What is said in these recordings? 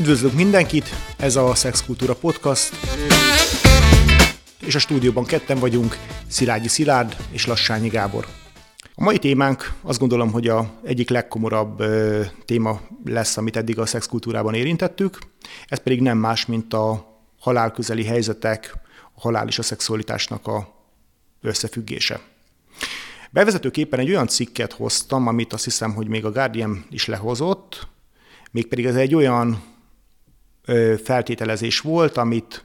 Üdvözlök mindenkit, ez a Szexkultúra Podcast, és a stúdióban ketten vagyunk, Szilágyi Szilárd és Lassányi Gábor. A mai témánk azt gondolom, hogy a egyik legkomorabb ö, téma lesz, amit eddig a szexkultúrában érintettük, ez pedig nem más, mint a halálközeli helyzetek, a halál és a szexualitásnak a összefüggése. Bevezetőképpen egy olyan cikket hoztam, amit azt hiszem, hogy még a Guardian is lehozott, mégpedig ez egy olyan feltételezés volt, amit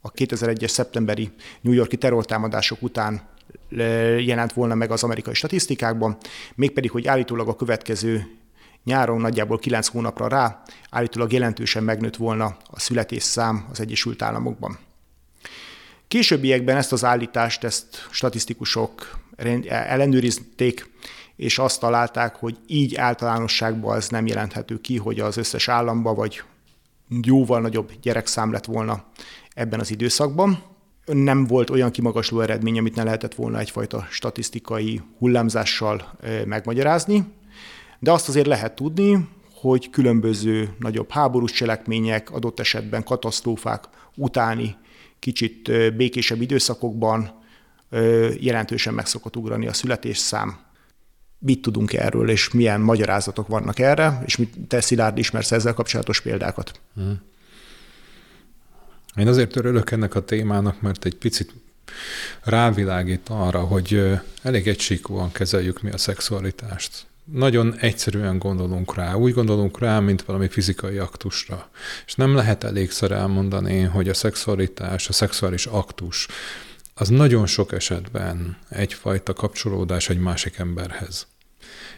a 2001-es szeptemberi New Yorki terrortámadások után jelent volna meg az amerikai statisztikákban, mégpedig, hogy állítólag a következő nyáron nagyjából 9 hónapra rá állítólag jelentősen megnőtt volna a születésszám az Egyesült Államokban. Későbbiekben ezt az állítást, ezt statisztikusok ellenőrizték, és azt találták, hogy így általánosságban ez nem jelenthető ki, hogy az összes államba vagy jóval nagyobb gyerekszám lett volna ebben az időszakban. Nem volt olyan kimagasló eredmény, amit ne lehetett volna egyfajta statisztikai hullámzással megmagyarázni, de azt azért lehet tudni, hogy különböző nagyobb háborús cselekmények, adott esetben katasztrófák utáni kicsit békésebb időszakokban jelentősen meg szokott ugrani a születésszám. Mit tudunk erről, és milyen magyarázatok vannak erre, és mit te Szilárd ismersz ezzel kapcsolatos példákat? Hmm. Én azért örülök ennek a témának, mert egy picit rávilágít arra, hogy elég egysíkúan kezeljük mi a szexualitást. Nagyon egyszerűen gondolunk rá, úgy gondolunk rá, mint valami fizikai aktusra. És nem lehet elégszer elmondani, hogy a szexualitás, a szexuális aktus, az nagyon sok esetben egyfajta kapcsolódás egy másik emberhez.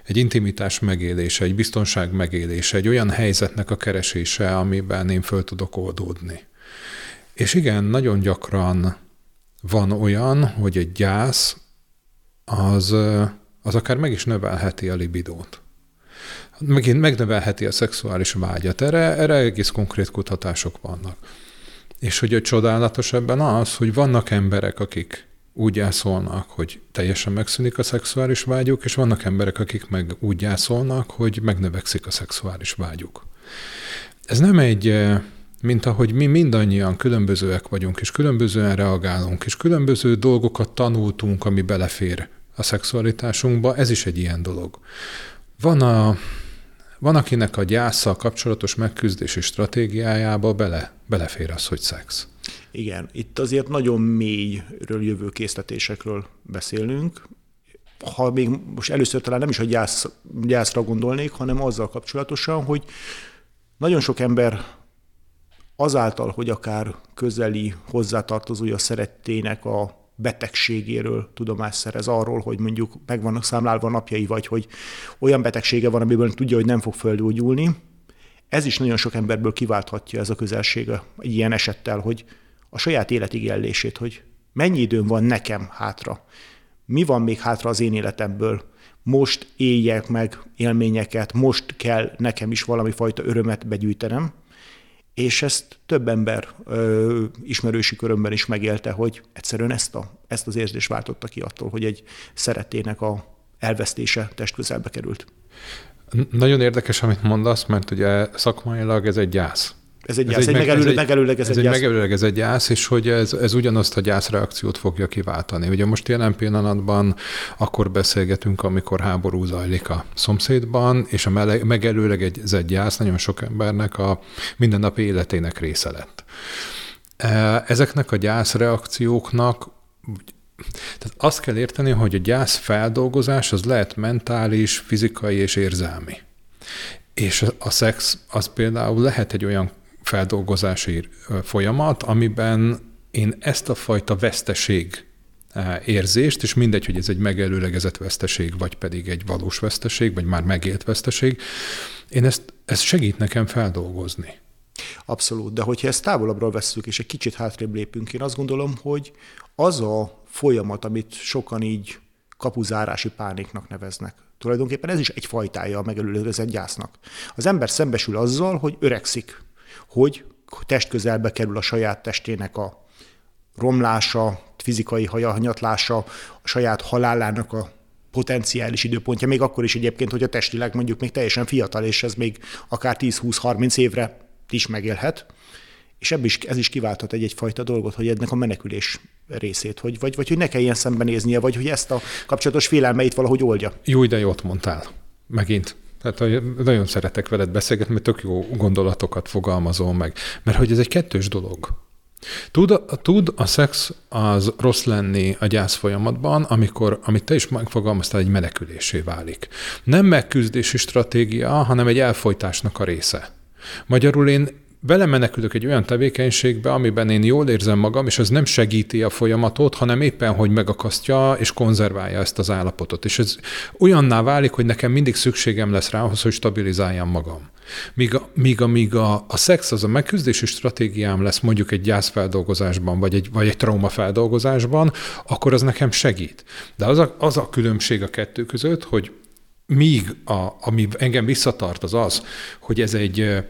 Egy intimitás megélése, egy biztonság megélése, egy olyan helyzetnek a keresése, amiben én föl tudok oldódni. És igen, nagyon gyakran van olyan, hogy egy gyász az, az akár meg is növelheti a libidót. Megint megnövelheti a szexuális vágyat. Erre, erre egész konkrét kutatások vannak. És hogy a csodálatos ebben az, hogy vannak emberek, akik úgy gyászolnak, hogy teljesen megszűnik a szexuális vágyuk, és vannak emberek, akik meg úgy gyászolnak, hogy megnövekszik a szexuális vágyuk. Ez nem egy mint ahogy mi mindannyian különbözőek vagyunk, és különbözően reagálunk, és különböző dolgokat tanultunk, ami belefér a szexualitásunkba, ez is egy ilyen dolog. Van, a, van akinek a gyászsal kapcsolatos megküzdési stratégiájába bele, belefér az, hogy szex. Igen, itt azért nagyon mélyről jövő készletésekről beszélünk. Ha még most először talán nem is a gyász, gyászra gondolnék, hanem azzal kapcsolatosan, hogy nagyon sok ember azáltal, hogy akár közeli hozzátartozója szerettének a betegségéről tudomást szerez arról, hogy mondjuk meg vannak számlálva napjai, vagy hogy olyan betegsége van, amiből tudja, hogy nem fog földgyógyulni. Ez is nagyon sok emberből kiválthatja ez a közelsége ilyen esettel, hogy a saját életigellését, hogy mennyi időm van nekem hátra, mi van még hátra az én életemből, most éljek meg élményeket, most kell nekem is valami fajta örömet begyűjtenem, és ezt több ember ö, ismerősi körömben is megélte, hogy egyszerűen ezt, a, ezt az érzést váltotta ki attól, hogy egy szeretének a elvesztése testközelbe került. Nagyon érdekes, amit mondasz, mert ugye szakmailag ez egy gyász. Ez egy, gyász, ez egy, egy megelőleg, ez, egy gyász. megelőleg ez egy gyász, és hogy ez, ez ugyanazt a gyászreakciót fogja kiváltani. Ugye most jelen pillanatban akkor beszélgetünk, amikor háború zajlik a szomszédban, és a mele, megelőleg egy, ez egy gyász nagyon sok embernek a mindennapi életének része lett. E, ezeknek a gyászreakcióknak tehát azt kell érteni, hogy a gyász feldolgozás az lehet mentális, fizikai és érzelmi. És a szex az például lehet egy olyan feldolgozási folyamat, amiben én ezt a fajta veszteség érzést, és mindegy, hogy ez egy megelőlegezett veszteség, vagy pedig egy valós veszteség, vagy már megélt veszteség, én ezt, ezt segít nekem feldolgozni. Abszolút, de hogyha ezt távolabbról vesszük, és egy kicsit hátrébb lépünk, én azt gondolom, hogy az a folyamat, amit sokan így kapuzárási pániknak neveznek, tulajdonképpen ez is egy fajtája a megelőlegezett gyásznak. Az ember szembesül azzal, hogy öregszik, hogy testközelbe kerül a saját testének a romlása, fizikai hanyatlása, a saját halálának a potenciális időpontja, még akkor is egyébként, hogy a testileg mondjuk még teljesen fiatal, és ez még akár 10-20-30 évre is megélhet, és ebből is, ez is kiválthat egy egyfajta dolgot, hogy ennek a menekülés részét, hogy, vagy, vagy hogy ne kelljen szembenéznie, vagy hogy ezt a kapcsolatos félelmeit valahogy oldja. Jó, de jót mondtál. Megint. Tehát nagyon szeretek veled beszélgetni, mert tök jó gondolatokat fogalmazol meg. Mert hogy ez egy kettős dolog. Tud, tud a szex az rossz lenni a gyász folyamatban, amikor, amit te is megfogalmaztál, egy menekülésé válik. Nem megküzdési stratégia, hanem egy elfolytásnak a része. Magyarul én belemenekülök egy olyan tevékenységbe, amiben én jól érzem magam, és ez nem segíti a folyamatot, hanem éppen, hogy megakasztja és konzerválja ezt az állapotot. És ez olyanná válik, hogy nekem mindig szükségem lesz rá ahhoz, hogy stabilizáljam magam. Míg, a, míg, amíg a, a szex az a megküzdési stratégiám lesz mondjuk egy gyászfeldolgozásban, vagy egy, vagy egy traumafeldolgozásban, akkor az nekem segít. De az a, az a különbség a kettő között, hogy míg a, ami engem visszatart, az az, hogy ez egy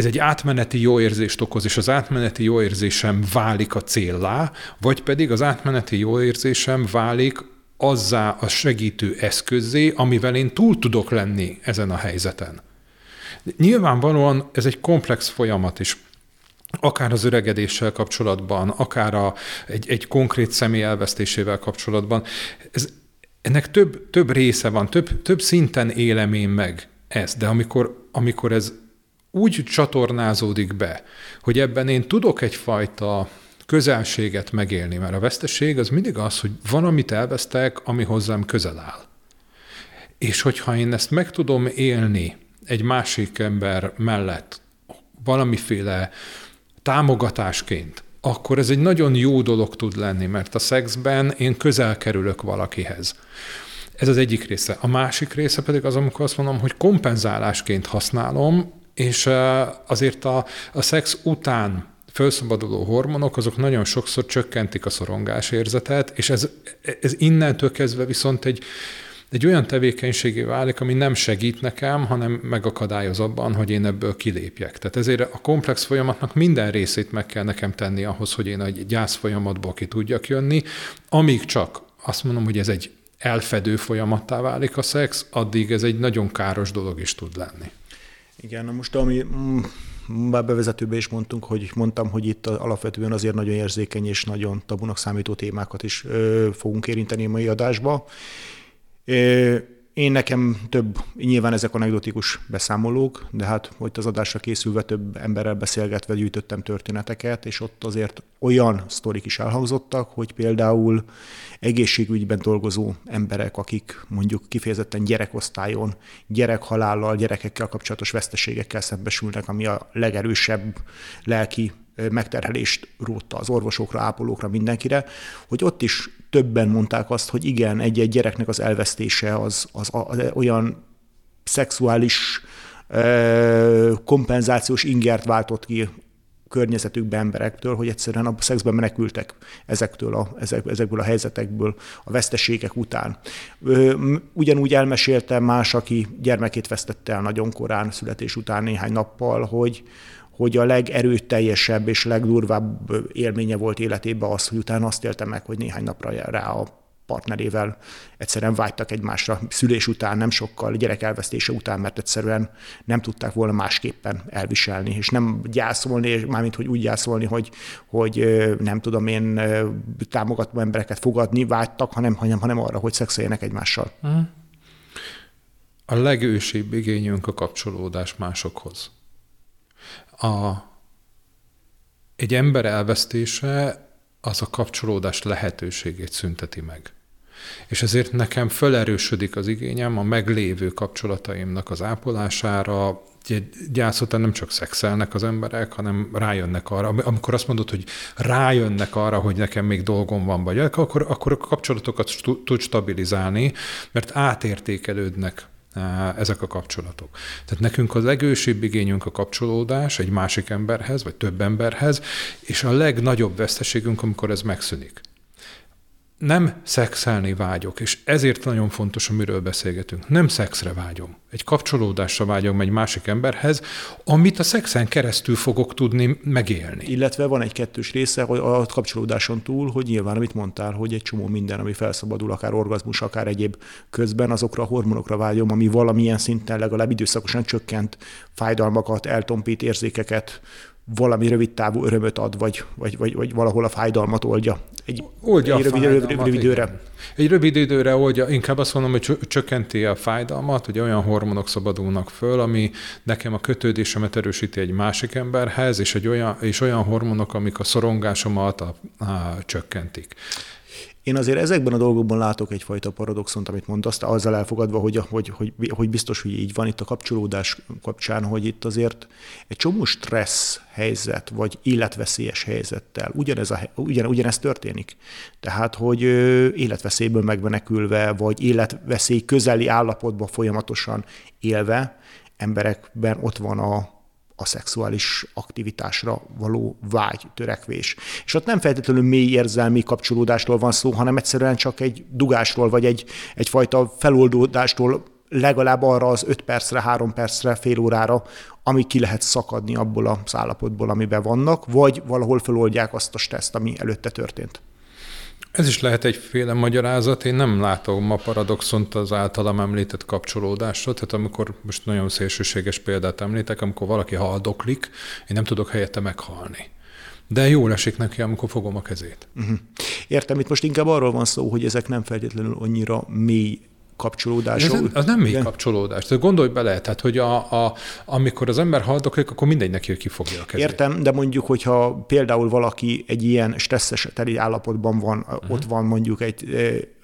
ez egy átmeneti jó érzést okoz, és az átmeneti jó érzésem válik a céllá, vagy pedig az átmeneti jó érzésem válik azzá a segítő eszközzé, amivel én túl tudok lenni ezen a helyzeten. Nyilvánvalóan ez egy komplex folyamat, és akár az öregedéssel kapcsolatban, akár a, egy, egy konkrét személy elvesztésével kapcsolatban, ez, ennek több, több része van, több, több szinten élem én meg ezt, de amikor, amikor ez úgy csatornázódik be, hogy ebben én tudok egyfajta közelséget megélni, mert a veszteség az mindig az, hogy valamit elvesztek, ami hozzám közel áll. És hogyha én ezt meg tudom élni egy másik ember mellett valamiféle támogatásként, akkor ez egy nagyon jó dolog tud lenni, mert a szexben én közel kerülök valakihez. Ez az egyik része. A másik része pedig az, amikor azt mondom, hogy kompenzálásként használom, és azért a, a szex után felszabaduló hormonok, azok nagyon sokszor csökkentik a szorongás érzetet, és ez, ez innentől kezdve viszont egy, egy olyan tevékenységé válik, ami nem segít nekem, hanem megakadályoz abban, hogy én ebből kilépjek. Tehát ezért a komplex folyamatnak minden részét meg kell nekem tenni ahhoz, hogy én egy gyász folyamatból ki tudjak jönni, amíg csak azt mondom, hogy ez egy elfedő folyamattá válik a szex, addig ez egy nagyon káros dolog is tud lenni. Igen, na most ami mm, bár bevezetőben is mondtunk, hogy mondtam, hogy itt alapvetően azért nagyon érzékeny és nagyon tabunak számító témákat is ö, fogunk érinteni a mai adásba. Ö, én nekem több, nyilván ezek anekdotikus beszámolók, de hát hogy az adásra készülve több emberrel beszélgetve gyűjtöttem történeteket, és ott azért olyan sztorik is elhangzottak, hogy például egészségügyben dolgozó emberek, akik mondjuk kifejezetten gyerekosztályon, gyerekhalállal, gyerekekkel kapcsolatos veszteségekkel szembesülnek, ami a legerősebb lelki megterhelést rótta az orvosokra, ápolókra, mindenkire, hogy ott is többen mondták azt, hogy igen, egy-egy gyereknek az elvesztése az, az, az olyan szexuális kompenzációs ingert váltott ki környezetükbe emberektől, hogy egyszerűen a szexben menekültek ezektől a, ezek, ezekből a helyzetekből a veszteségek után. Ugyanúgy elmeséltem más, aki gyermekét vesztette el nagyon korán, születés után néhány nappal, hogy, hogy a legerőteljesebb és legdurvább élménye volt életében az, hogy utána azt élte meg, hogy néhány napra rá a partnerével egyszerűen vágytak egymásra szülés után, nem sokkal, gyerek elvesztése után, mert egyszerűen nem tudták volna másképpen elviselni, és nem gyászolni, mármint hogy úgy gyászolni, hogy, hogy nem tudom én támogató embereket fogadni vágytak, hanem, hanem, hanem arra, hogy szexeljenek egymással. A legősibb igényünk a kapcsolódás másokhoz. A, egy ember elvesztése az a kapcsolódás lehetőségét szünteti meg. És ezért nekem felerősödik az igényem a meglévő kapcsolataimnak az ápolására, gyász után nem csak szexelnek az emberek, hanem rájönnek arra, amikor azt mondod, hogy rájönnek arra, hogy nekem még dolgom van, vagy akkor, akkor a kapcsolatokat tud stabilizálni, mert átértékelődnek ezek a kapcsolatok. Tehát nekünk az legősibb igényünk a kapcsolódás egy másik emberhez, vagy több emberhez, és a legnagyobb veszteségünk, amikor ez megszűnik. Nem szexelni vágyok, és ezért nagyon fontos, amiről beszélgetünk. Nem szexre vágyom. Egy kapcsolódásra vágyom egy másik emberhez, amit a szexen keresztül fogok tudni megélni. Illetve van egy kettős része hogy a kapcsolódáson túl, hogy nyilván, amit mondtál, hogy egy csomó minden, ami felszabadul, akár orgazmus, akár egyéb közben, azokra a hormonokra vágyom, ami valamilyen szinten legalább időszakosan csökkent fájdalmakat, eltompít érzékeket, valami rövid távú örömöt ad, vagy, vagy, vagy, vagy valahol a fájdalmat oldja. Egy, oldja egy rövid, rövid, rövid időre. Igen. Egy rövid időre oldja, inkább azt mondom, hogy csökkenti a fájdalmat, hogy olyan hormonok szabadulnak föl, ami nekem a kötődésemet erősíti egy másik emberhez, és, egy olyan, és olyan hormonok, amik a szorongásomat a, a, csökkentik. Én azért ezekben a dolgokban látok egyfajta paradoxont, amit mondasz, azzal elfogadva, hogy, hogy, hogy, hogy biztos, hogy így van itt a kapcsolódás kapcsán, hogy itt azért egy csomó stressz helyzet, vagy életveszélyes helyzettel ugyanez, a, ugyan, ugyanez történik. Tehát, hogy életveszélyből megmenekülve, vagy életveszély közeli állapotban folyamatosan élve, emberekben ott van a, a szexuális aktivitásra való vágy, törekvés. És ott nem feltétlenül mély érzelmi kapcsolódásról van szó, hanem egyszerűen csak egy dugásról, vagy egy, egyfajta feloldódástól legalább arra az öt percre, három percre, fél órára, ami ki lehet szakadni abból az állapotból, amiben vannak, vagy valahol feloldják azt a stresszt, ami előtte történt. Ez is lehet egyféle magyarázat. Én nem látom a paradoxont az általam említett kapcsolódásra. Tehát amikor most nagyon szélsőséges példát említek, amikor valaki haldoklik, én nem tudok helyette meghalni. De jól esik neki, amikor fogom a kezét. Uh-huh. Értem, itt most inkább arról van szó, hogy ezek nem feltétlenül annyira mély kapcsolódás. Ez, az nem még kapcsolódás. Tehát gondolj bele, tehát, hogy a, a, amikor az ember haldoklik, akkor mindegy neki, hogy ki fogja a kezét. Értem, de mondjuk, hogyha például valaki egy ilyen stresszes teli állapotban van, uh-huh. ott van mondjuk egy,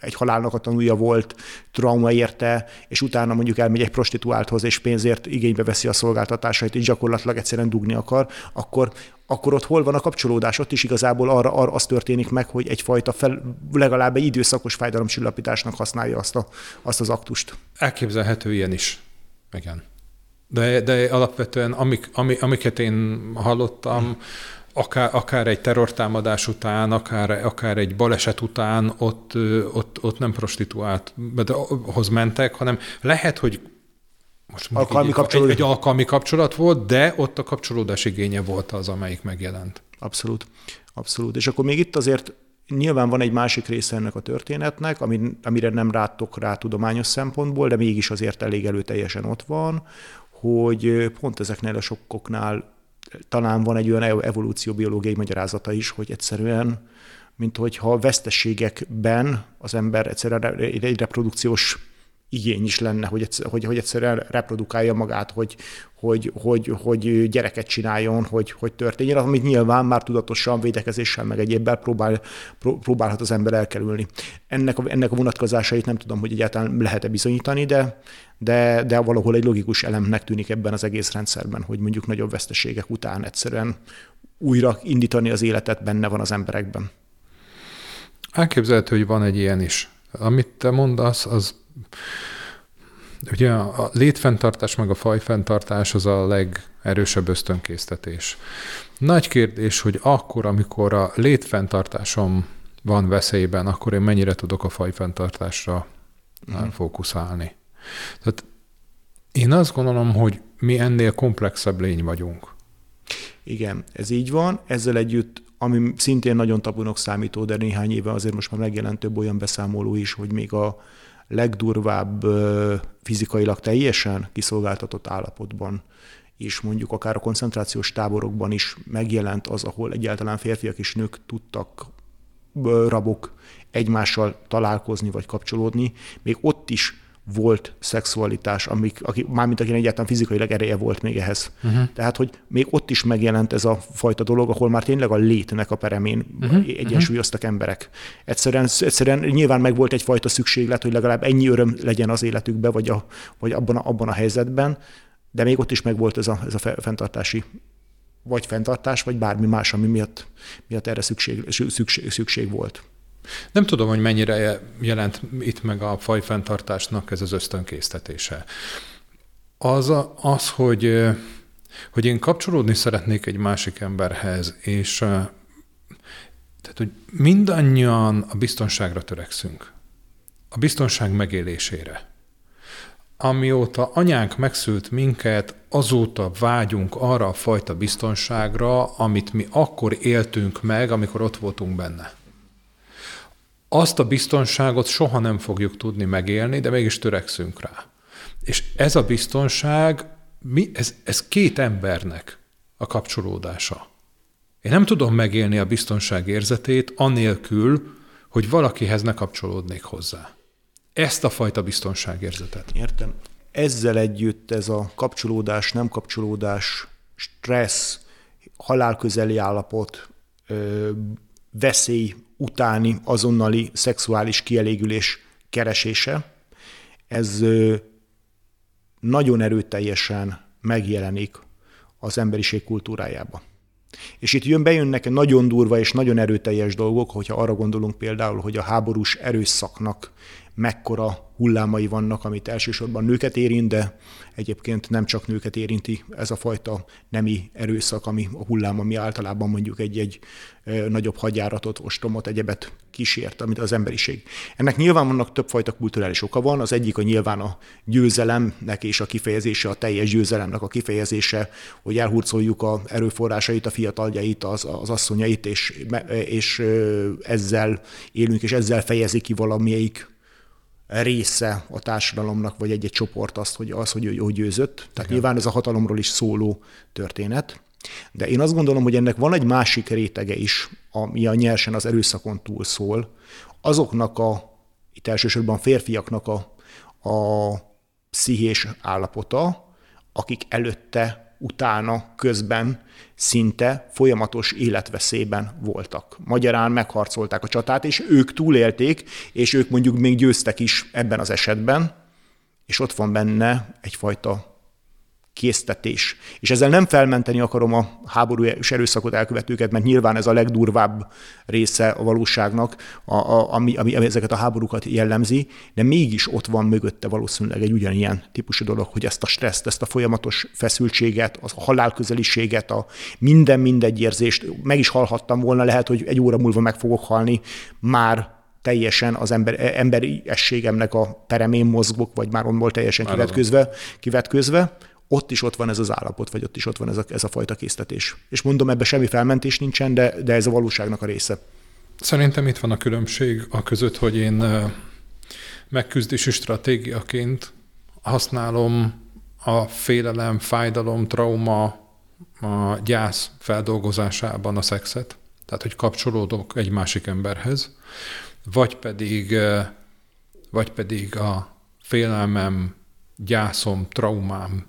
egy halálnak a tanulja volt, trauma érte, és utána mondjuk elmegy egy prostituálthoz, és pénzért igénybe veszi a szolgáltatásait, és gyakorlatilag egyszerűen dugni akar, akkor akkor ott hol van a kapcsolódás? Ott is igazából arra, arra az történik meg, hogy egyfajta fel, legalább egy időszakos fájdalomcsillapításnak használja azt, a, azt az aktust. Elképzelhető ilyen is. Igen. De, de alapvetően amik, amik, amiket én hallottam, akár, akár egy terrortámadás után, akár, akár egy baleset után ott, ott, ott nem prostituálthoz mentek, hanem lehet, hogy most alkalmi egy, egy, egy alkalmi kapcsolat volt, de ott a kapcsolódás igénye volt az, amelyik megjelent. Abszolút. Abszolút. És akkor még itt azért nyilván van egy másik része ennek a történetnek, amire nem rátok rá tudományos szempontból, de mégis azért elég előteljesen ott van, hogy pont ezeknél a sokkoknál talán van egy olyan evolúcióbiológiai magyarázata is, hogy egyszerűen, mint hogyha veszteségekben az ember egyszerűen egy reprodukciós igény is lenne, hogy, egyszer, hogy, hogy egyszerűen reprodukálja magát, hogy, hogy, hogy, hogy gyereket csináljon, hogy, hogy történjen, amit nyilván már tudatosan védekezéssel meg egyébben próbál, próbálhat az ember elkerülni. Ennek a, ennek a vonatkozásait nem tudom, hogy egyáltalán lehet-e bizonyítani, de, de, de valahol egy logikus elemnek tűnik ebben az egész rendszerben, hogy mondjuk nagyobb veszteségek után egyszerűen újra indítani az életet benne van az emberekben. Elképzelhető, hogy van egy ilyen is. Amit te mondasz, az Ugye a létfenntartás meg a fajfenntartás az a legerősebb ösztönkésztetés. Nagy kérdés, hogy akkor, amikor a létfenntartásom van veszélyben, akkor én mennyire tudok a fajfenntartásra mm. fókuszálni. Tehát én azt gondolom, hogy mi ennél komplexebb lény vagyunk. Igen, ez így van. Ezzel együtt, ami szintén nagyon tabunak számító, de néhány éve azért most már megjelent több olyan beszámoló is, hogy még a legdurvább fizikailag teljesen kiszolgáltatott állapotban és mondjuk akár a koncentrációs táborokban is megjelent az, ahol egyáltalán férfiak és nők tudtak rabok egymással találkozni vagy kapcsolódni, még ott is volt szexualitás, amik, aki, mármint akinek egyáltalán fizikailag ereje volt még ehhez. Uh-huh. Tehát, hogy még ott is megjelent ez a fajta dolog, ahol már tényleg a létnek a peremén uh-huh. egyensúlyoztak uh-huh. emberek. Egyszerűen, egyszerűen nyilván meg volt egyfajta szükséglet, hogy legalább ennyi öröm legyen az életükben, vagy, a, vagy abban, a, abban a helyzetben, de még ott is meg volt ez a, ez a fenntartási vagy fenntartás, vagy bármi más, ami miatt, miatt erre szükség, szükség, szükség volt. Nem tudom, hogy mennyire jelent itt meg a fajfenntartásnak ez az ösztönkésztetése. Az, az hogy, hogy én kapcsolódni szeretnék egy másik emberhez, és Tehát, hogy mindannyian a biztonságra törekszünk. A biztonság megélésére. Amióta anyánk megszült minket, azóta vágyunk arra a fajta biztonságra, amit mi akkor éltünk meg, amikor ott voltunk benne. Azt a biztonságot soha nem fogjuk tudni megélni, de mégis törekszünk rá. És ez a biztonság, mi, ez, ez két embernek a kapcsolódása. Én nem tudom megélni a biztonság érzetét anélkül, hogy valakihez ne kapcsolódnék hozzá. Ezt a fajta biztonságérzetet. Értem. Ezzel együtt ez a kapcsolódás, nem kapcsolódás, stressz, halálközeli állapot, veszély utáni azonnali szexuális kielégülés keresése, ez nagyon erőteljesen megjelenik az emberiség kultúrájába. És itt jön, bejönnek nagyon durva és nagyon erőteljes dolgok, hogyha arra gondolunk például, hogy a háborús erőszaknak mekkora hullámai vannak, amit elsősorban nőket érint, de egyébként nem csak nőket érinti ez a fajta nemi erőszak, ami a hullám, ami általában mondjuk egy-egy nagyobb hadjáratot, ostromot, egyebet kísért, amit az emberiség. Ennek nyilván vannak többfajta kulturális oka van, az egyik a nyilván a győzelemnek és a kifejezése, a teljes győzelemnek a kifejezése, hogy elhurcoljuk a erőforrásait, a fiataljait, az, az asszonyait, és, és ezzel élünk, és ezzel fejezik ki valamelyik része a társadalomnak, vagy egy-egy csoport azt, hogy az, hogy ő győzött. Tehát Igen. nyilván ez a hatalomról is szóló történet. De én azt gondolom, hogy ennek van egy másik rétege is, ami a nyersen az erőszakon túl szól. Azoknak a, itt elsősorban férfiaknak a, a pszichés állapota, akik előtte utána, közben szinte folyamatos életveszélyben voltak. Magyarán megharcolták a csatát, és ők túlélték, és ők mondjuk még győztek is ebben az esetben, és ott van benne egyfajta késztetés. És ezzel nem felmenteni akarom a háború és erőszakot elkövetőket, mert nyilván ez a legdurvább része a valóságnak, a, a, ami, ami, ami ezeket a háborúkat jellemzi, de mégis ott van mögötte valószínűleg egy ugyanilyen típusú dolog, hogy ezt a stresszt, ezt a folyamatos feszültséget, a halálközeliséget, a minden mindegy érzést, meg is hallhattam volna, lehet, hogy egy óra múlva meg fogok halni, már teljesen az ember, emberi ességemnek a peremén mozgok, vagy már onból teljesen kivetközve, kivetközve, ott is ott van ez az állapot, vagy ott is ott van ez a, ez a fajta késztetés. És mondom, ebbe semmi felmentés nincsen, de, de ez a valóságnak a része. Szerintem itt van a különbség a között, hogy én megküzdési stratégiaként használom a félelem, fájdalom, trauma, a gyász feldolgozásában a szexet, tehát hogy kapcsolódok egy másik emberhez, vagy pedig, vagy pedig a félelmem, gyászom, traumám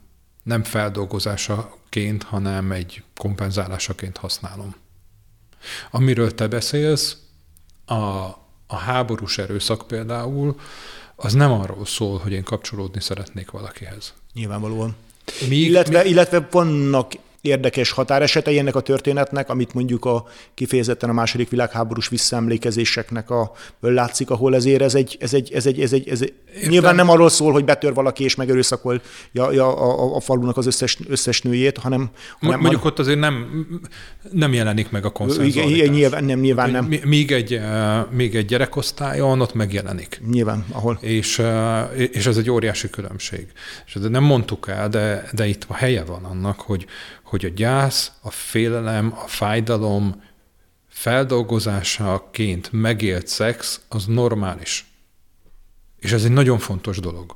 nem feldolgozásaként, hanem egy kompenzálásaként használom. Amiről te beszélsz, a, a háborús erőszak például, az nem arról szól, hogy én kapcsolódni szeretnék valakihez. Nyilvánvalóan. Míg, illetve, míg... illetve vannak érdekes határesetei ennek a történetnek, amit mondjuk a kifejezetten a második világháborús visszaemlékezéseknek a látszik, ahol ezért ez egy, ez egy, ez egy, ez egy, ez egy nyilván nem arról szól, hogy betör valaki és megerőszakol ja, ja, a, a, falunak az összes, összes nőjét, hanem... hanem mondjuk ott azért nem, nem jelenik meg a konszenzualitás. Igen, nyilván nem. Nyilván nem. Még egy, még egy gyerekosztályon ott megjelenik. Nyilván, ahol. És, és ez egy óriási különbség. És nem mondtuk el, de, de itt a helye van annak, hogy, hogy a gyász, a félelem, a fájdalom feldolgozásaként megélt szex az normális. És ez egy nagyon fontos dolog.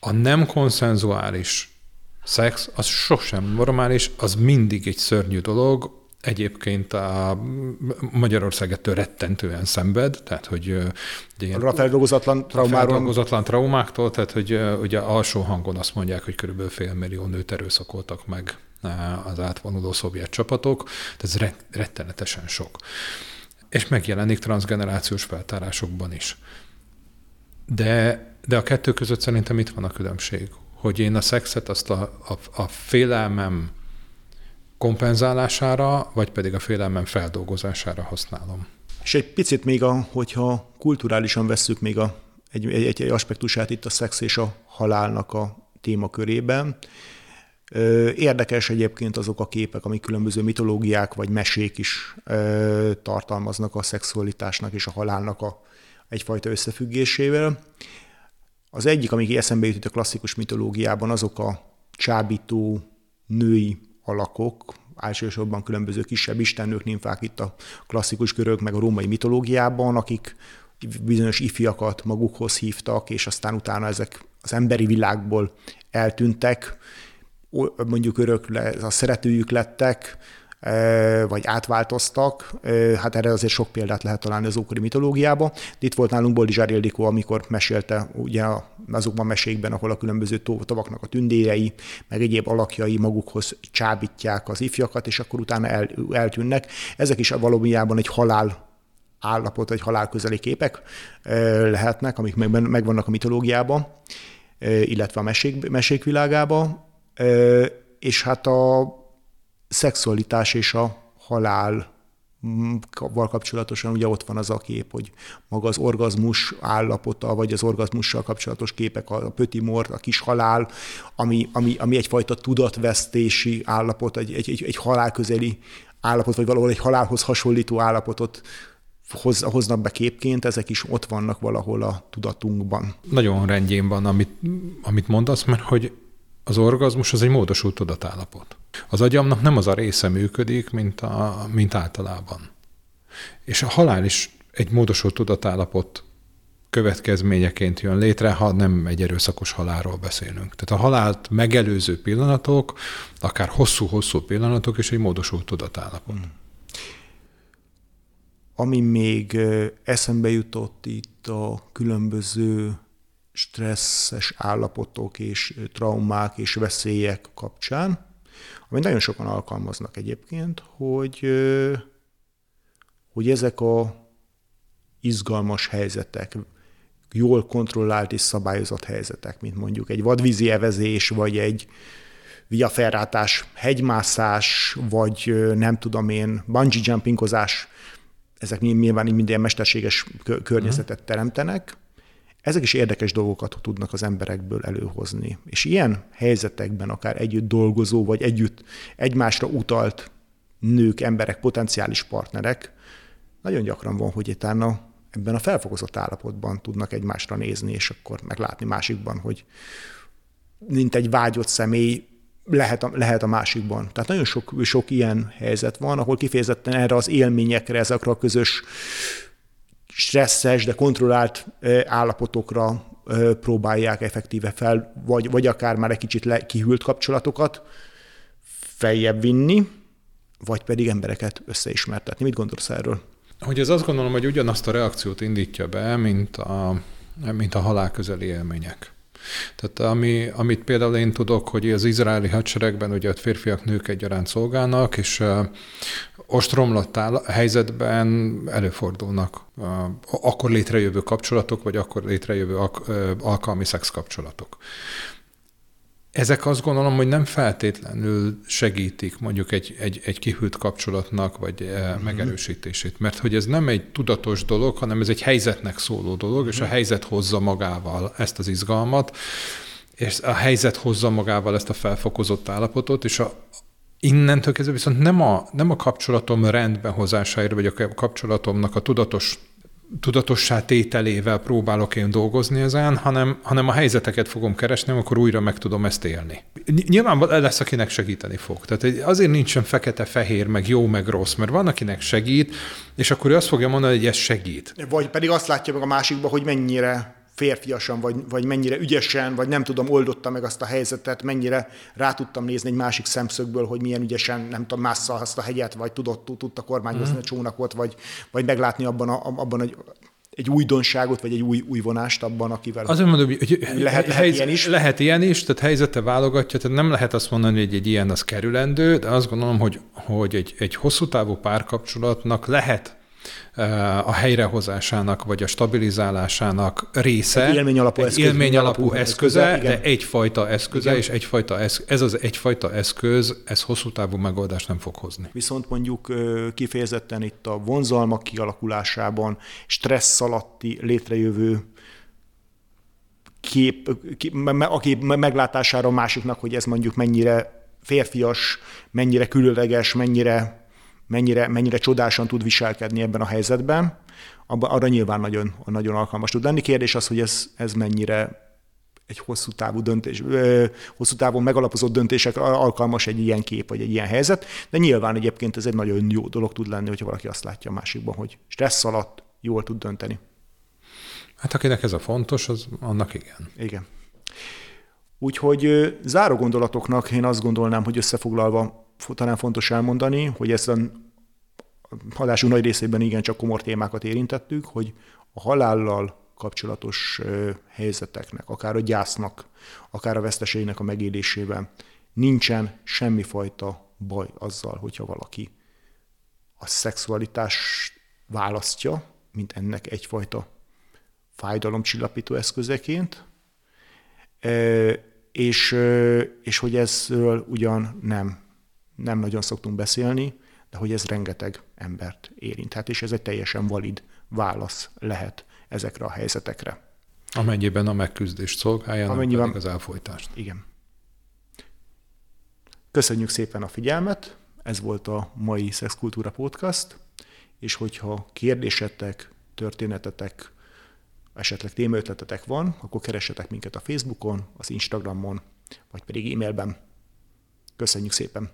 A nem konszenzuális szex az sosem normális, az mindig egy szörnyű dolog, Egyébként a Magyarország ettől rettentően szenved, tehát hogy ugye, a feldolgozatlan traumáról. Feldolgozatlan traumáktól, tehát hogy ugye alsó hangon azt mondják, hogy körülbelül fél millió nőt erőszakoltak meg az átvonuló szovjet csapatok, ez rettenetesen sok. És megjelenik transgenerációs feltárásokban is. De, de a kettő között szerintem itt van a különbség, hogy én a szexet azt a, a, a félelmem kompenzálására, vagy pedig a félelmem feldolgozására használom. És egy picit még, a, hogyha kulturálisan vesszük még a, egy, egy, egy aspektusát itt a szex és a halálnak a témakörében, Érdekes egyébként azok a képek, amik különböző mitológiák vagy mesék is tartalmaznak a szexualitásnak és a halálnak a egyfajta összefüggésével. Az egyik, ami eszembe jutott a klasszikus mitológiában, azok a csábító női alakok, elsősorban különböző kisebb istennők, nimfák itt a klasszikus görög, meg a római mitológiában, akik bizonyos ifjakat magukhoz hívtak, és aztán utána ezek az emberi világból eltűntek, mondjuk örökle, a szeretőjük lettek, vagy átváltoztak. Hát erre azért sok példát lehet találni az ókori mitológiában. Itt volt nálunk Boldizsár Ildikó, amikor mesélte ugye azokban a mesékben, ahol a különböző tavaknak a tündérei, meg egyéb alakjai magukhoz csábítják az ifjakat, és akkor utána el, eltűnnek. Ezek is valójában egy halál állapot, vagy halálközeli képek lehetnek, amik megvannak a mitológiában, illetve a mesék, mesék világában. És hát a szexualitás és a halál val kapcsolatosan ugye ott van az a kép, hogy maga az orgazmus állapota, vagy az orgazmussal kapcsolatos képek, a pöti mort, a kis halál, ami, ami, ami egyfajta tudatvesztési állapot, egy, egy, egy, egy halálközeli állapot, vagy valahol egy halálhoz hasonlító állapotot hoz, hoznak be képként, ezek is ott vannak valahol a tudatunkban. Nagyon rendjén van, amit, amit mondasz, mert hogy az orgazmus az egy módosult tudatállapot. Az agyamnak nem az a része működik, mint, a, mint általában. És a halál is egy módosult tudatállapot következményeként jön létre, ha nem egy erőszakos halálról beszélünk. Tehát a halált megelőző pillanatok, akár hosszú-hosszú pillanatok is egy módosult tudatállapot. Hmm. Ami még eszembe jutott itt a különböző stresszes állapotok és traumák és veszélyek kapcsán, amit nagyon sokan alkalmaznak egyébként, hogy, hogy ezek a izgalmas helyzetek, jól kontrollált és szabályozott helyzetek, mint mondjuk egy vadvízi evezés, vagy egy viaferrátás, hegymászás, vagy nem tudom én, bungee jumpingozás, ezek nyilván minden mesterséges környezetet teremtenek, ezek is érdekes dolgokat tudnak az emberekből előhozni. És ilyen helyzetekben akár együtt dolgozó, vagy együtt egymásra utalt nők, emberek, potenciális partnerek, nagyon gyakran van, hogy utána ebben a felfokozott állapotban tudnak egymásra nézni, és akkor meglátni másikban, hogy mint egy vágyott személy lehet a, lehet a másikban. Tehát nagyon sok, sok ilyen helyzet van, ahol kifejezetten erre az élményekre, ezekre a közös stresszes, de kontrollált állapotokra próbálják effektíve fel, vagy, vagy akár már egy kicsit le, kihűlt kapcsolatokat feljebb vinni, vagy pedig embereket összeismertetni. Mit gondolsz erről? Hogy ez azt gondolom, hogy ugyanazt a reakciót indítja be, mint a, mint a halál közeli élmények. Tehát ami, amit például én tudok, hogy az izraeli hadseregben ugye a férfiak, nők egyaránt szolgálnak, és ostromlott áll, helyzetben előfordulnak akkor létrejövő kapcsolatok, vagy akkor létrejövő alkalmi szex kapcsolatok. Ezek azt gondolom, hogy nem feltétlenül segítik mondjuk egy, egy, egy kihűlt kapcsolatnak, vagy uh-huh. megerősítését, mert hogy ez nem egy tudatos dolog, hanem ez egy helyzetnek szóló dolog, uh-huh. és a mhm. helyzet hozza magával ezt az izgalmat, és a helyzet hozza magával ezt a felfokozott állapotot, és a, innentől kezdve viszont nem a, nem a kapcsolatom rendbehozásáért, vagy a kapcsolatomnak a tudatos tudatossá tételével próbálok én dolgozni ezen, hanem, hanem a helyzeteket fogom keresni, akkor újra meg tudom ezt élni. Nyilván lesz, akinek segíteni fog. Tehát azért nincsen fekete-fehér, meg jó, meg rossz, mert van, akinek segít, és akkor ő azt fogja mondani, hogy ez segít. Vagy pedig azt látja meg a másikban, hogy mennyire férfiasan, vagy, vagy mennyire ügyesen, vagy nem tudom, oldotta meg azt a helyzetet, mennyire rá tudtam nézni egy másik szemszögből, hogy milyen ügyesen, nem tudom, mássza azt a hegyet, vagy tudott, tudta kormányozni mm. a csónakot, vagy, vagy meglátni abban, a, abban egy, egy újdonságot, vagy egy új, új vonást abban, akivel... Azért mondom, hogy lehet, lehet ilyen is. Lehet ilyen is, tehát helyzete válogatja, tehát nem lehet azt mondani, hogy egy ilyen az kerülendő, de azt gondolom, hogy, hogy egy, egy hosszú távú párkapcsolatnak lehet a helyrehozásának vagy a stabilizálásának része. Egy élmény alapú, egy eszköz, élmény alapú eszköze, eszköze de egyfajta eszköze, igen. és egyfajta eszköz, ez az egyfajta eszköz, ez hosszú távú megoldást nem fog hozni. Viszont mondjuk kifejezetten itt a vonzalmak kialakulásában, stressz alatti létrejövő kép, kép aki meglátására másiknak, hogy ez mondjuk mennyire férfias, mennyire különleges, mennyire, mennyire, mennyire csodásan tud viselkedni ebben a helyzetben, abba, arra nyilván nagyon, nagyon alkalmas tud lenni. Kérdés az, hogy ez, ez mennyire egy hosszú távú döntés, hosszú távon megalapozott döntések alkalmas egy ilyen kép, vagy egy ilyen helyzet, de nyilván egyébként ez egy nagyon jó dolog tud lenni, hogyha valaki azt látja a másikban, hogy stressz alatt jól tud dönteni. Hát akinek ez a fontos, az annak igen. Igen. Úgyhogy záró gondolatoknak én azt gondolnám, hogy összefoglalva talán fontos elmondani, hogy ezt a halásunk nagy részében igen csak komor témákat érintettük, hogy a halállal kapcsolatos helyzeteknek, akár a gyásznak, akár a veszteségnek a megélésében nincsen semmifajta baj azzal, hogyha valaki a szexualitást választja, mint ennek egyfajta fájdalomcsillapító eszközeként, és, és hogy ezről ugyan nem, nem nagyon szoktunk beszélni, de hogy ez rengeteg embert érinthet, és ez egy teljesen valid válasz lehet ezekre a helyzetekre. Amennyiben a megküzdést szolgálja, Amennyiben... az elfolytást. Igen. Köszönjük szépen a figyelmet, ez volt a mai Szexkultúra Podcast, és hogyha kérdésetek, történetetek, esetleg témaötletetek van, akkor keressetek minket a Facebookon, az Instagramon, vagy pedig e-mailben. Köszönjük szépen!